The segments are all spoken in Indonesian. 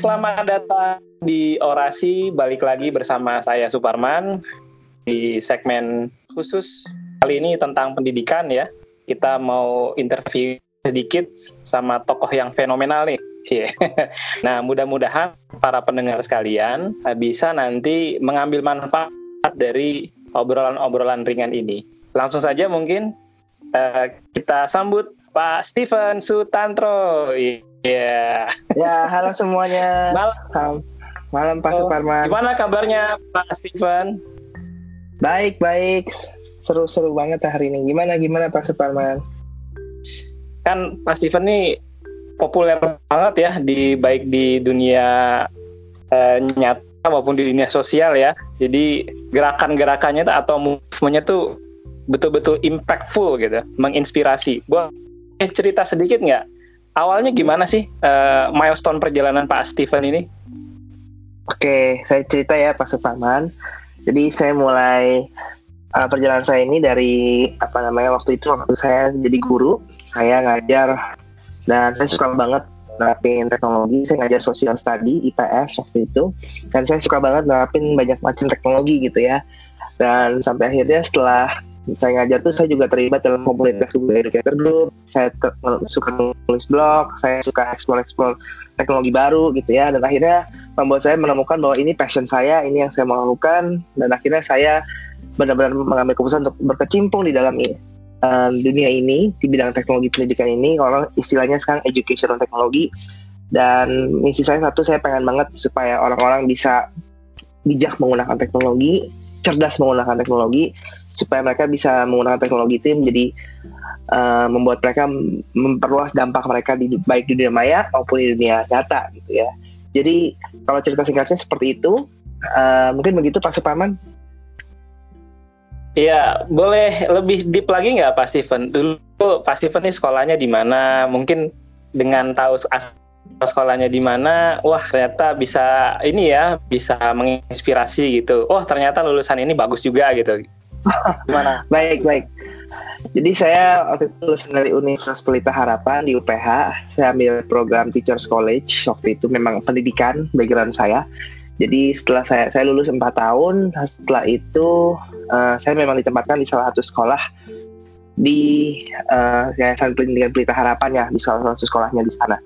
Selamat datang di Orasi. Balik lagi bersama saya Suparman di segmen khusus kali ini tentang pendidikan ya. Kita mau interview sedikit sama tokoh yang fenomenal nih. Nah, mudah-mudahan para pendengar sekalian bisa nanti mengambil manfaat dari obrolan-obrolan ringan ini. Langsung saja mungkin uh, kita sambut Pak Steven Sutantro. Iya. Yeah. Ya, halo semuanya. Malam. Malam Pak oh, Suparman. Gimana kabarnya Pak Steven? Baik, baik. Seru-seru banget hari ini. Gimana gimana Pak Suparman? Kan Pak Steven nih populer banget ya di baik di dunia uh, nyata maupun di dunia sosial ya. Jadi gerakan-gerakannya atau movementnya tuh betul-betul impactful gitu, menginspirasi. Gua eh, cerita sedikit nggak? Awalnya gimana sih uh, milestone perjalanan Pak Steven ini? Oke, saya cerita ya Pak Suparman. Jadi saya mulai uh, perjalanan saya ini dari apa namanya waktu itu waktu saya jadi guru, saya ngajar dan saya suka banget nerapin teknologi. Saya ngajar social study IPS waktu itu dan saya suka banget nerapin banyak macam teknologi gitu ya. Dan sampai akhirnya setelah saya ngajar tuh saya juga terlibat dalam komunitas Google Educator Group saya suka nulis blog saya suka explore-explore teknologi baru gitu ya. Dan akhirnya membuat saya menemukan bahwa ini passion saya ini yang saya mau lakukan dan akhirnya saya benar-benar mengambil keputusan untuk berkecimpung di dalam ini uh, dunia ini di bidang teknologi pendidikan ini. Orang istilahnya sekarang educational teknologi dan misi saya satu saya pengen banget supaya orang-orang bisa bijak menggunakan teknologi cerdas menggunakan teknologi supaya mereka bisa menggunakan teknologi itu menjadi uh, membuat mereka memperluas dampak mereka di baik di dunia maya maupun di dunia nyata gitu ya. Jadi kalau cerita singkatnya seperti itu, uh, mungkin begitu Pak Suparman. Iya, boleh lebih deep lagi nggak Pak Steven? Dulu Pak Steven nih sekolahnya di mana? Mungkin dengan tahu sekolahnya di mana, wah ternyata bisa ini ya, bisa menginspirasi gitu. Oh ternyata lulusan ini bagus juga gitu. Gimana? baik, baik. Jadi saya waktu itu lulusan dari Universitas Pelita Harapan di UPH. Saya ambil program Teachers College. Waktu itu memang pendidikan background saya. Jadi setelah saya saya lulus empat tahun, setelah itu uh, saya memang ditempatkan di salah satu sekolah di uh, Yayasan Pendidikan Pelita Harapan ya di salah satu sekolahnya di sana.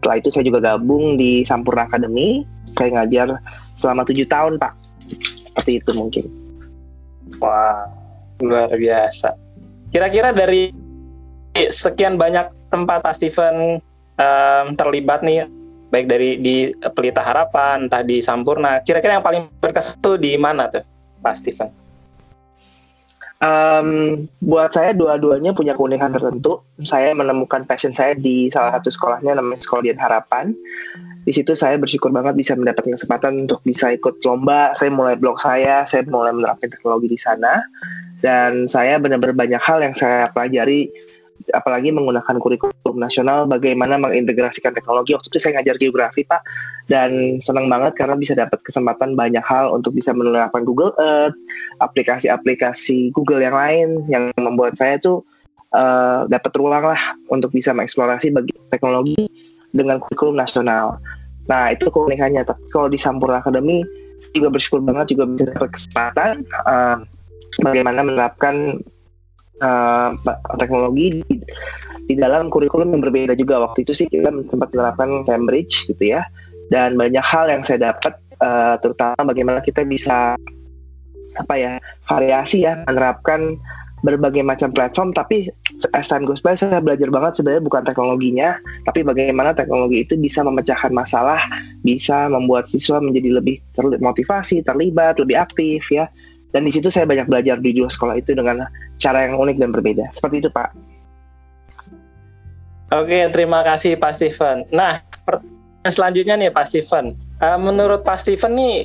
Setelah itu saya juga gabung di Sampurna Academy. Saya ngajar selama tujuh tahun pak. Seperti itu mungkin. Wah, luar biasa. Kira-kira dari sekian banyak tempat Pak Steven um, terlibat nih, baik dari di Pelita Harapan, entah di Sampurna, kira-kira yang paling berkesan tuh di mana tuh, Pak Steven? Um, buat saya dua-duanya punya keunikan tertentu. Saya menemukan passion saya di salah satu sekolahnya namanya Sekolah Dian Harapan di situ saya bersyukur banget bisa mendapatkan kesempatan untuk bisa ikut lomba. Saya mulai blog saya, saya mulai menerapkan teknologi di sana, dan saya benar-benar banyak hal yang saya pelajari, apalagi menggunakan kurikulum nasional, bagaimana mengintegrasikan teknologi. Waktu itu saya ngajar geografi, Pak, dan senang banget karena bisa dapat kesempatan banyak hal untuk bisa menerapkan Google Earth, aplikasi-aplikasi Google yang lain yang membuat saya tuh uh, dapat ruang lah untuk bisa mengeksplorasi bagi teknologi dengan kurikulum nasional. Nah itu keunikannya. Tapi kalau di Sampurna Academy juga bersyukur banget juga bisa dapat kesempatan uh, bagaimana menerapkan uh, teknologi di, di dalam kurikulum yang berbeda juga. Waktu itu sih kita sempat menerapkan Cambridge gitu ya. Dan banyak hal yang saya dapat uh, terutama bagaimana kita bisa apa ya variasi ya menerapkan berbagai macam platform tapi as time goes by saya belajar banget sebenarnya bukan teknologinya tapi bagaimana teknologi itu bisa memecahkan masalah bisa membuat siswa menjadi lebih termotivasi terlibat lebih aktif ya. Dan di situ saya banyak belajar di dua sekolah itu dengan cara yang unik dan berbeda. Seperti itu Pak. Oke terima kasih Pak Steven. Nah selanjutnya nih Pak Steven. Uh, menurut Pak Steven nih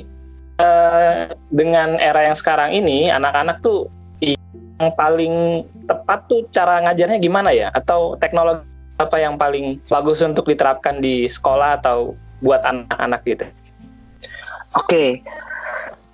uh, dengan era yang sekarang ini anak-anak tuh yang paling tepat tuh cara ngajarnya gimana ya? Atau teknologi apa yang paling bagus untuk diterapkan di sekolah atau buat anak-anak gitu? Oke,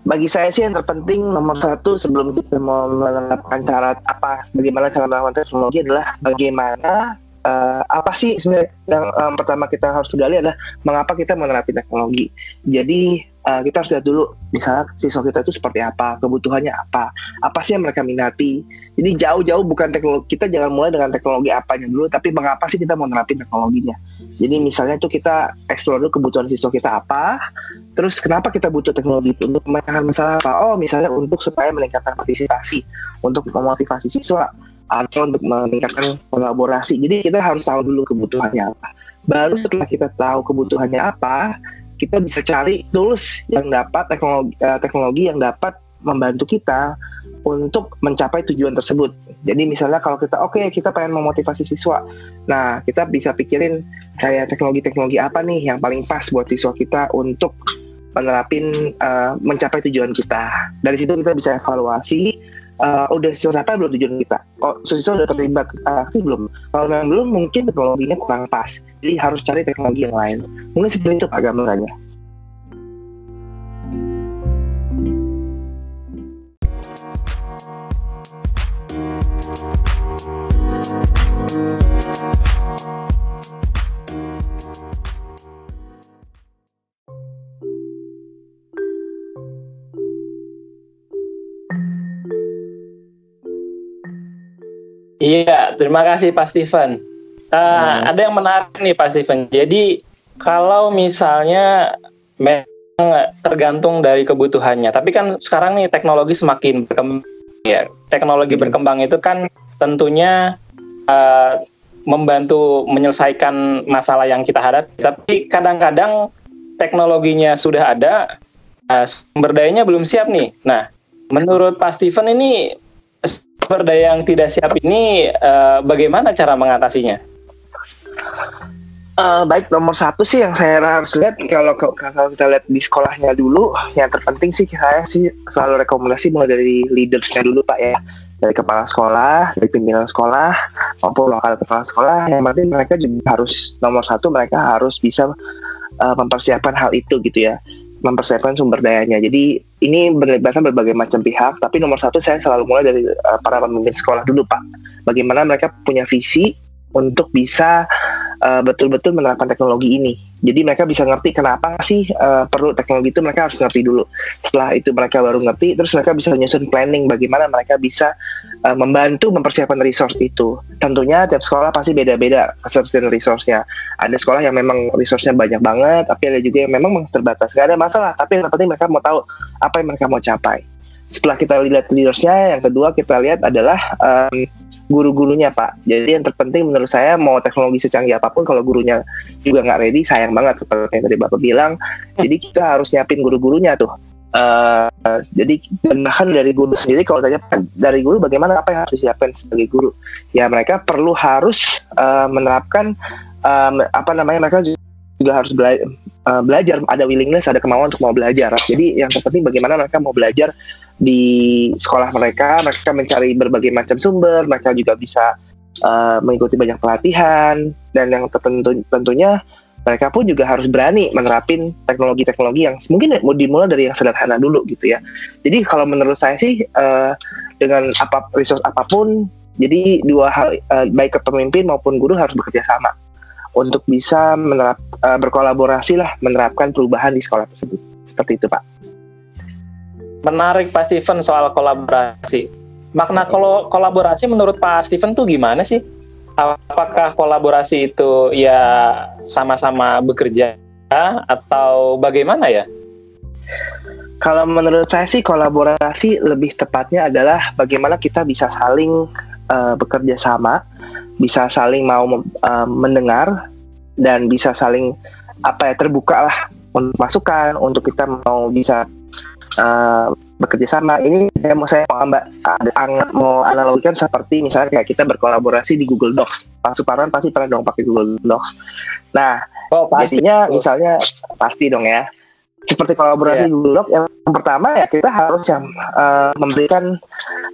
bagi saya sih yang terpenting nomor satu sebelum kita mau menerapkan cara apa, bagaimana cara melakukan teknologi adalah bagaimana uh, apa sih sebenarnya yang um, pertama kita harus gali adalah mengapa kita menerapkan teknologi. Jadi uh, kita harus lihat dulu misalnya siswa kita itu seperti apa, kebutuhannya apa, apa sih yang mereka minati. Jadi jauh-jauh bukan teknologi kita jangan mulai dengan teknologi apanya dulu, tapi mengapa sih kita mau nerapin teknologinya. Jadi misalnya itu kita explore dulu kebutuhan siswa kita apa, terus kenapa kita butuh teknologi itu untuk memecahkan masalah apa? Oh misalnya untuk supaya meningkatkan partisipasi, untuk memotivasi siswa atau untuk meningkatkan kolaborasi. Jadi kita harus tahu dulu kebutuhannya apa. Baru setelah kita tahu kebutuhannya apa, kita bisa cari tools yang dapat teknologi uh, teknologi yang dapat membantu kita untuk mencapai tujuan tersebut. Jadi misalnya kalau kita oke okay, kita pengen memotivasi siswa, nah kita bisa pikirin kayak teknologi-teknologi apa nih yang paling pas buat siswa kita untuk menerapin uh, mencapai tujuan kita. Dari situ kita bisa evaluasi uh, udah siapa belum tujuan kita. Oh siswa udah terlibat uh, belum. Kalau memang belum mungkin teknologinya kurang pas. Jadi harus cari teknologi yang lain. Mungkin seperti itu pak gambarannya Iya, terima kasih Pak Steven. Uh, hmm. Ada yang menarik nih Pak Steven. Jadi kalau misalnya memang tergantung dari kebutuhannya, tapi kan sekarang nih teknologi semakin berkembang. Ya, teknologi hmm. berkembang itu kan tentunya uh, membantu menyelesaikan masalah yang kita hadapi. Tapi kadang-kadang teknologinya sudah ada, uh, sumber dayanya belum siap nih. Nah, menurut Pak Steven ini daya yang tidak siap ini uh, bagaimana cara mengatasinya? Uh, baik nomor satu sih yang saya harus lihat kalau kalau kita lihat di sekolahnya dulu yang terpenting sih saya sih selalu rekomendasi mulai dari leadersnya dulu pak ya dari kepala sekolah dari pimpinan sekolah maupun lokal kepala sekolah yang penting mereka juga harus nomor satu mereka harus bisa uh, mempersiapkan hal itu gitu ya mempersiapkan sumber dayanya. Jadi ini melibatkan berbagai macam pihak, tapi nomor satu saya selalu mulai dari uh, para pemimpin sekolah dulu Pak. Bagaimana mereka punya visi untuk bisa uh, betul-betul menerapkan teknologi ini. Jadi mereka bisa ngerti kenapa sih uh, perlu teknologi itu mereka harus ngerti dulu. Setelah itu mereka baru ngerti, terus mereka bisa menyusun planning bagaimana mereka bisa uh, membantu mempersiapkan resource itu. Tentunya tiap sekolah pasti beda-beda ketersediaan resource-nya. Ada sekolah yang memang resource-nya banyak banget, tapi ada juga yang memang terbatas. Gak ada masalah, tapi yang penting mereka mau tahu apa yang mereka mau capai. Setelah kita lihat leadersnya, yang kedua kita lihat adalah um, guru-gurunya Pak. Jadi yang terpenting menurut saya mau teknologi secanggih apa pun kalau gurunya juga nggak ready sayang banget seperti yang tadi Bapak bilang. Jadi kita harus nyiapin guru-gurunya tuh. Uh, jadi bahkan dari guru sendiri kalau tanya dari guru bagaimana apa yang harus disiapkan sebagai guru ya mereka perlu harus uh, menerapkan um, apa namanya mereka juga harus bela uh, belajar ada willingness ada kemauan untuk mau belajar jadi yang terpenting bagaimana mereka mau belajar di sekolah mereka, mereka mencari berbagai macam sumber, mereka juga bisa uh, mengikuti banyak pelatihan dan yang tertentu tentunya mereka pun juga harus berani menerapin teknologi-teknologi yang mungkin mau dimulai dari yang sederhana dulu gitu ya. Jadi kalau menurut saya sih uh, dengan apa resource apa pun, jadi dua hal uh, baik ke pemimpin maupun guru harus bekerja sama untuk bisa menerap uh, berkolaborasi lah menerapkan perubahan di sekolah tersebut. Seperti itu, Pak menarik Pak Steven soal kolaborasi. Makna kol kolaborasi menurut Pak Steven tuh gimana sih? Apakah kolaborasi itu ya sama-sama bekerja atau bagaimana ya? Kalau menurut saya sih kolaborasi lebih tepatnya adalah bagaimana kita bisa saling uh, bekerja sama, bisa saling mau uh, mendengar dan bisa saling apa ya terbuka lah untuk masukan untuk kita mau bisa uh, bekerja sama. Ini saya mau saya mau ambak mau analogikan seperti misalnya kayak kita berkolaborasi di Google Docs. Pak Suparman pasti pernah dong pakai Google Docs. Nah, oh, pasti. jadinya misalnya pasti dong ya. Seperti kolaborasi yeah. Google Docs yang pertama ya kita harus yang uh, memberikan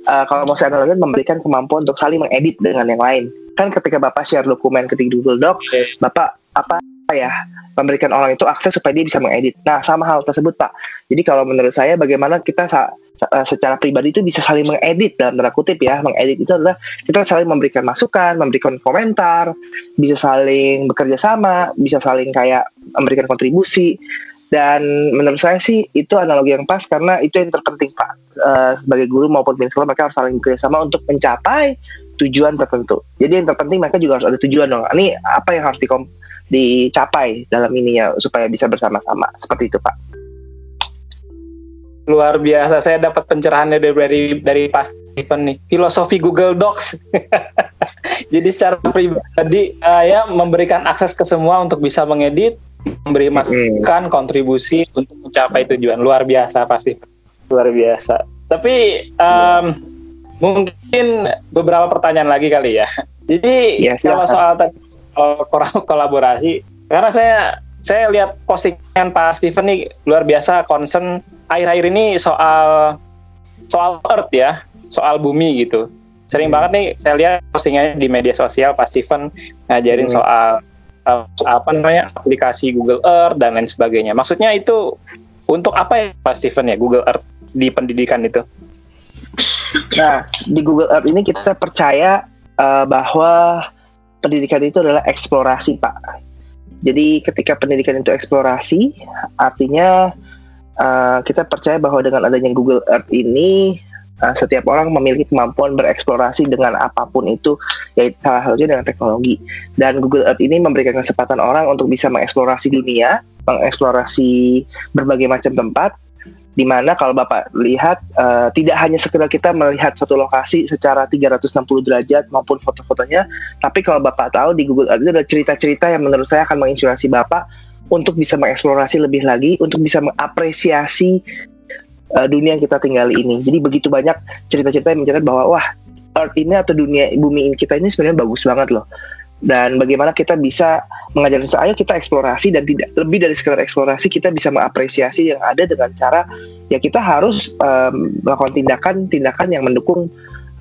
uh, kalau mau saya analogikan memberikan kemampuan untuk saling mengedit dengan yang lain. Kan ketika Bapak share dokumen ke Google Docs, okay. Bapak apa ya memberikan orang itu akses supaya dia bisa mengedit. Nah, sama hal tersebut Pak. Jadi kalau menurut saya bagaimana kita uh, secara pribadi itu bisa saling mengedit dalam tanda kutip ya mengedit itu adalah kita saling memberikan masukan memberikan komentar bisa saling bekerja sama bisa saling kayak memberikan kontribusi dan menurut saya sih itu analogi yang pas karena itu yang terpenting pak. Uh, sebagai guru maupun sekolah mereka harus saling bekerja sama untuk mencapai tujuan tertentu. Jadi yang terpenting mereka juga harus ada tujuan dong. Ini apa yang harus dikom dicapai dalam ininya supaya bisa bersama-sama. Seperti itu pak. Luar biasa. Saya dapat pencerahannya dari dari, dari Pak Steven nih. Filosofi Google Docs. Jadi secara pribadi uh, ya memberikan akses ke semua untuk bisa mengedit memberi masukan hmm. kontribusi untuk mencapai tujuan luar biasa pasti luar biasa tapi um, mungkin beberapa pertanyaan lagi kali ya jadi ya, kalau soal kolaborasi karena saya saya lihat postingan Pak Steven nih luar biasa concern akhir-akhir ini soal soal Earth ya, soal bumi gitu. Sering hmm. banget nih saya lihat postingannya di media sosial Pak Steven ngajarin hmm. soal uh, apa namanya aplikasi Google Earth dan lain sebagainya. Maksudnya itu untuk apa ya Pak Steven ya Google Earth di pendidikan itu? Nah di Google Earth ini kita percaya uh, bahwa pendidikan itu adalah eksplorasi Pak. Jadi ketika pendidikan itu eksplorasi, artinya uh, kita percaya bahwa dengan adanya Google Earth ini uh, setiap orang memiliki kemampuan bereksplorasi dengan apa pun itu yaitu salah satunya dengan teknologi. Dan Google Earth ini memberikan kesempatan orang untuk bisa mengeksplorasi dunia mengeksplorasi berbagai macam tempat di mana kalau Bapak lihat uh, tidak hanya sekedar kita melihat satu lokasi secara 360 derajat maupun foto-fotonya, tapi kalau Bapak tahu di Google Earth itu ada cerita-cerita yang menurut saya akan menginspirasi Bapak untuk bisa mengeksplorasi lebih lagi, untuk bisa mengapresiasi uh, dunia yang kita tinggali ini. Jadi begitu banyak cerita-cerita yang mencatat bahwa wah Earth ini atau dunia bumi kita ini sebenarnya bagus banget loh. Dan bagaimana kita bisa mengajarkan ayo kita eksplorasi dan tidak lebih dari sekedar eksplorasi kita bisa mengapresiasi yang ada dengan cara ya kita harus um, melakukan tindakan-tindakan yang mendukung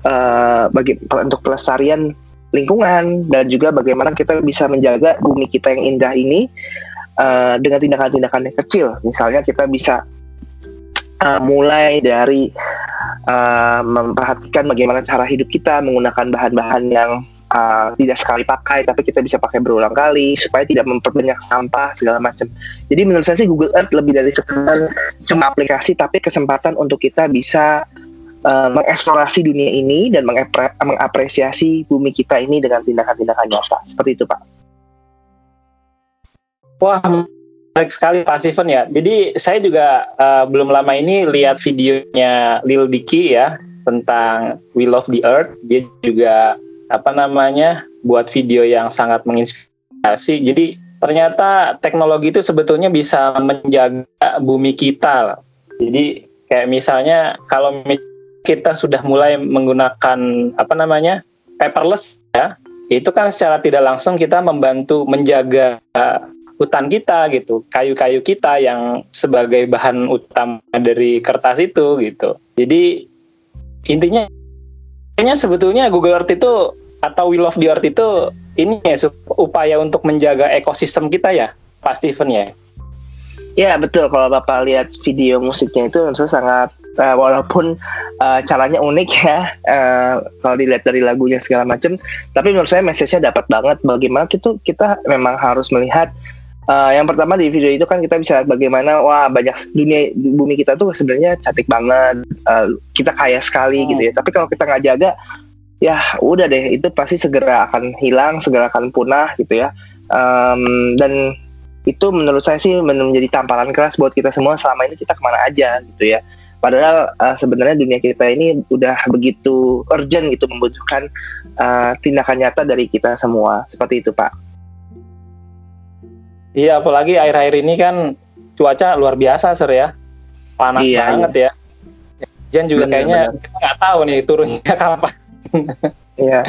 uh, bagi untuk pelestarian lingkungan dan juga bagaimana kita bisa menjaga bumi kita yang indah ini uh, dengan tindakan-tindakan yang kecil. Misalnya kita bisa uh, mulai dari uh, memperhatikan bagaimana cara hidup kita menggunakan bahan-bahan yang uh, tidak sekali pakai, tapi kita bisa pakai berulang kali supaya tidak memperbanyak sampah segala macam. Jadi menurut saya sih Google Earth lebih dari sekedar cuma aplikasi, tapi kesempatan untuk kita bisa uh, mengeksplorasi dunia ini dan mengapresiasi bumi kita ini dengan tindakan-tindakan nyata. Seperti itu, Pak. Wah, menarik sekali Pak Steven ya. Jadi saya juga uh, belum lama ini lihat videonya Lil Dicky ya tentang We Love the Earth. Dia juga apa namanya buat video yang sangat menginspirasi. Jadi ternyata teknologi itu sebetulnya bisa menjaga bumi kita. Jadi kayak misalnya kalau kita sudah mulai menggunakan apa namanya paperless ya, itu kan secara tidak langsung kita membantu menjaga hutan kita gitu, kayu-kayu kita yang sebagai bahan utama dari kertas itu gitu. Jadi intinya kayaknya sebetulnya Google Earth itu atau We Love the Earth itu ini ya upaya untuk menjaga ekosistem kita ya, Pak Steven ya. Ya betul kalau Bapak lihat video musiknya itu sangat uh, walaupun uh, caranya unik ya uh, kalau dilihat dari lagunya segala macam tapi menurut saya message-nya dapat banget bagaimana kita kita memang harus melihat Uh, yang pertama di video itu kan kita bisa lihat bagaimana wah banyak dunia bumi kita tuh sebenarnya cantik banget, uh, kita kaya sekali hmm. gitu ya. Tapi kalau kita nggak jaga, ya udah deh itu pasti segera akan hilang, segera akan punah gitu ya. Um, dan itu menurut saya sih menjadi tamparan keras buat kita semua selama ini kita ke mana aja gitu ya. Padahal uh, sebenarnya dunia kita ini udah begitu urgent gitu membutuhkan uh, tindakan nyata dari kita semua seperti itu Pak. Iya, apalagi air-air ini kan cuaca luar biasa, Sir ya. Panas iya, banget iya. ya. Hujan juga bener, kayaknya bener. kita nggak tahu nih turunnya kapan. Iya.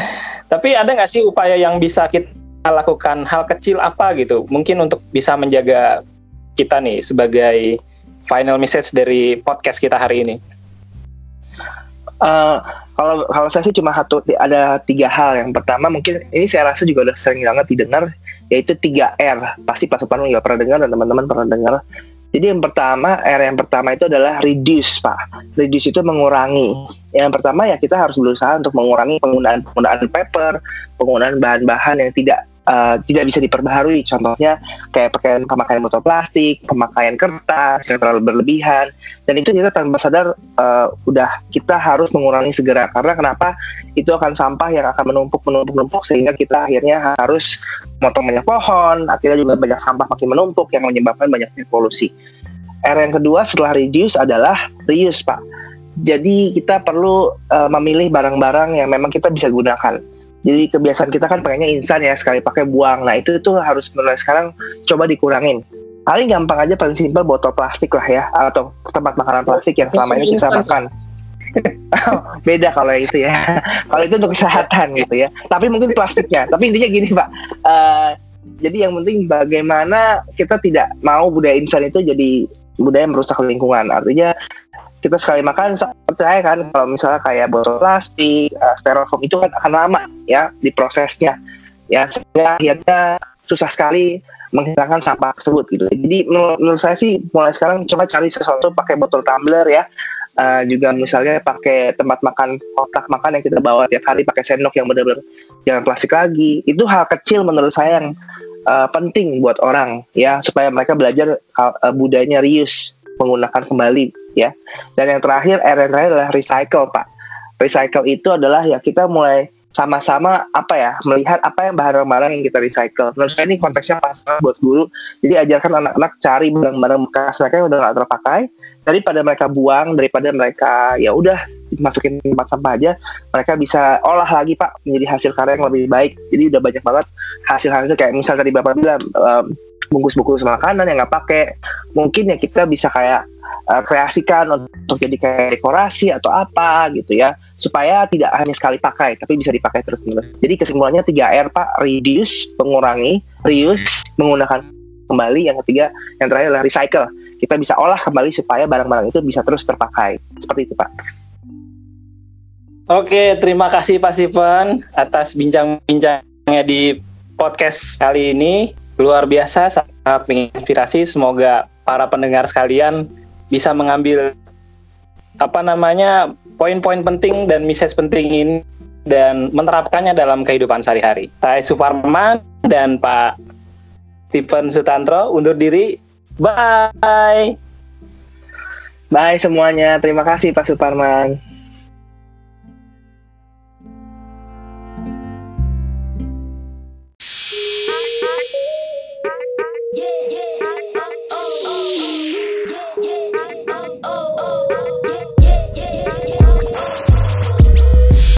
Tapi ada nggak sih upaya yang bisa kita lakukan hal kecil apa gitu? Mungkin untuk bisa menjaga kita nih sebagai final message dari podcast kita hari ini. Uh, kalau kalau saya sih cuma satu ada tiga hal. Yang pertama mungkin ini saya rasa juga udah sering banget didengar yaitu 3R. Pasti Pak Suparno juga pernah dengar dan teman-teman pernah dengar. Jadi yang pertama, R yang pertama itu adalah reduce, Pak. Reduce itu mengurangi. Yang pertama ya kita harus berusaha untuk mengurangi penggunaan penggunaan paper, penggunaan bahan-bahan yang tidak uh, tidak bisa diperbaharui. Contohnya kayak pakaian pemakaian botol plastik, pemakaian kertas yang terlalu berlebihan. Dan itu kita tanpa sadar uh, udah kita harus mengurangi segera. Karena kenapa? Itu akan sampah yang akan menumpuk menumpuk menumpuk sehingga kita akhirnya harus motong banyak pohon. Akhirnya juga banyak sampah makin menumpuk yang menyebabkan banyak polusi. R yang kedua setelah reduce adalah reuse, Pak. Jadi kita perlu uh, memilih barang-barang yang memang kita bisa gunakan jadi kebiasaan kita kan pengennya instan ya sekali pakai buang. Nah itu itu harus mulai sekarang coba dikurangin. Paling gampang aja paling simpel botol plastik lah ya atau tempat makanan plastik yang selama ini kita makan. Beda kalau itu ya. kalau itu untuk kesehatan gitu ya. Tapi mungkin plastiknya. Tapi intinya gini pak. Uh, jadi yang penting bagaimana kita tidak mau budaya instan itu jadi budaya merusak lingkungan. Artinya kita sekali makan percaya kan kalau misalnya kayak botol plastik, uh, styrofoam itu kan akan lama ya di prosesnya ya sehingga akhirnya susah sekali menghilangkan sampah tersebut gitu. Jadi menurut, saya sih mulai sekarang coba cari sesuatu pakai botol tumbler ya. Uh, juga misalnya pakai tempat makan kotak makan yang kita bawa tiap hari pakai sendok yang benar-benar jangan plastik lagi. Itu hal kecil menurut saya yang uh, penting buat orang ya supaya mereka belajar uh, budayanya reuse menggunakan kembali ya. Dan yang terakhir R yang adalah recycle Pak. Recycle itu adalah ya kita mulai sama-sama apa ya melihat apa yang barang-barang yang kita recycle. Menurut saya ini konteksnya pas buat guru. Jadi ajarkan anak-anak cari barang-barang bekas mereka yang udah nggak terpakai. Daripada mereka buang daripada mereka ya udah masukin tempat sampah aja mereka bisa olah lagi pak menjadi hasil karya yang lebih baik. Jadi udah banyak banget hasil-hasil kayak misal tadi bapak bilang um, bungkus-bungkus makanan yang nggak pakai. Mungkin ya kita bisa kayak uh, kreasikan untuk jadi kayak dekorasi atau apa gitu ya supaya tidak hanya sekali pakai tapi bisa dipakai terus menerus jadi kesimpulannya 3 R pak. Reduce mengurangi. Reuse menggunakan kembali. Yang ketiga yang terakhir adalah recycle. Kita bisa olah kembali supaya barang-barang itu bisa terus terpakai. Seperti itu pak. Oke, terima kasih Pak Sivan atas bincang-bincangnya di podcast kali ini. Luar biasa sangat menginspirasi. Semoga para pendengar sekalian bisa mengambil apa namanya poin-poin penting dan message penting ini dan menerapkannya dalam kehidupan sehari-hari. Saya Suparman dan Pak Stephen Sutantro undur diri. Bye. Bye semuanya. Terima kasih Pak Suparman.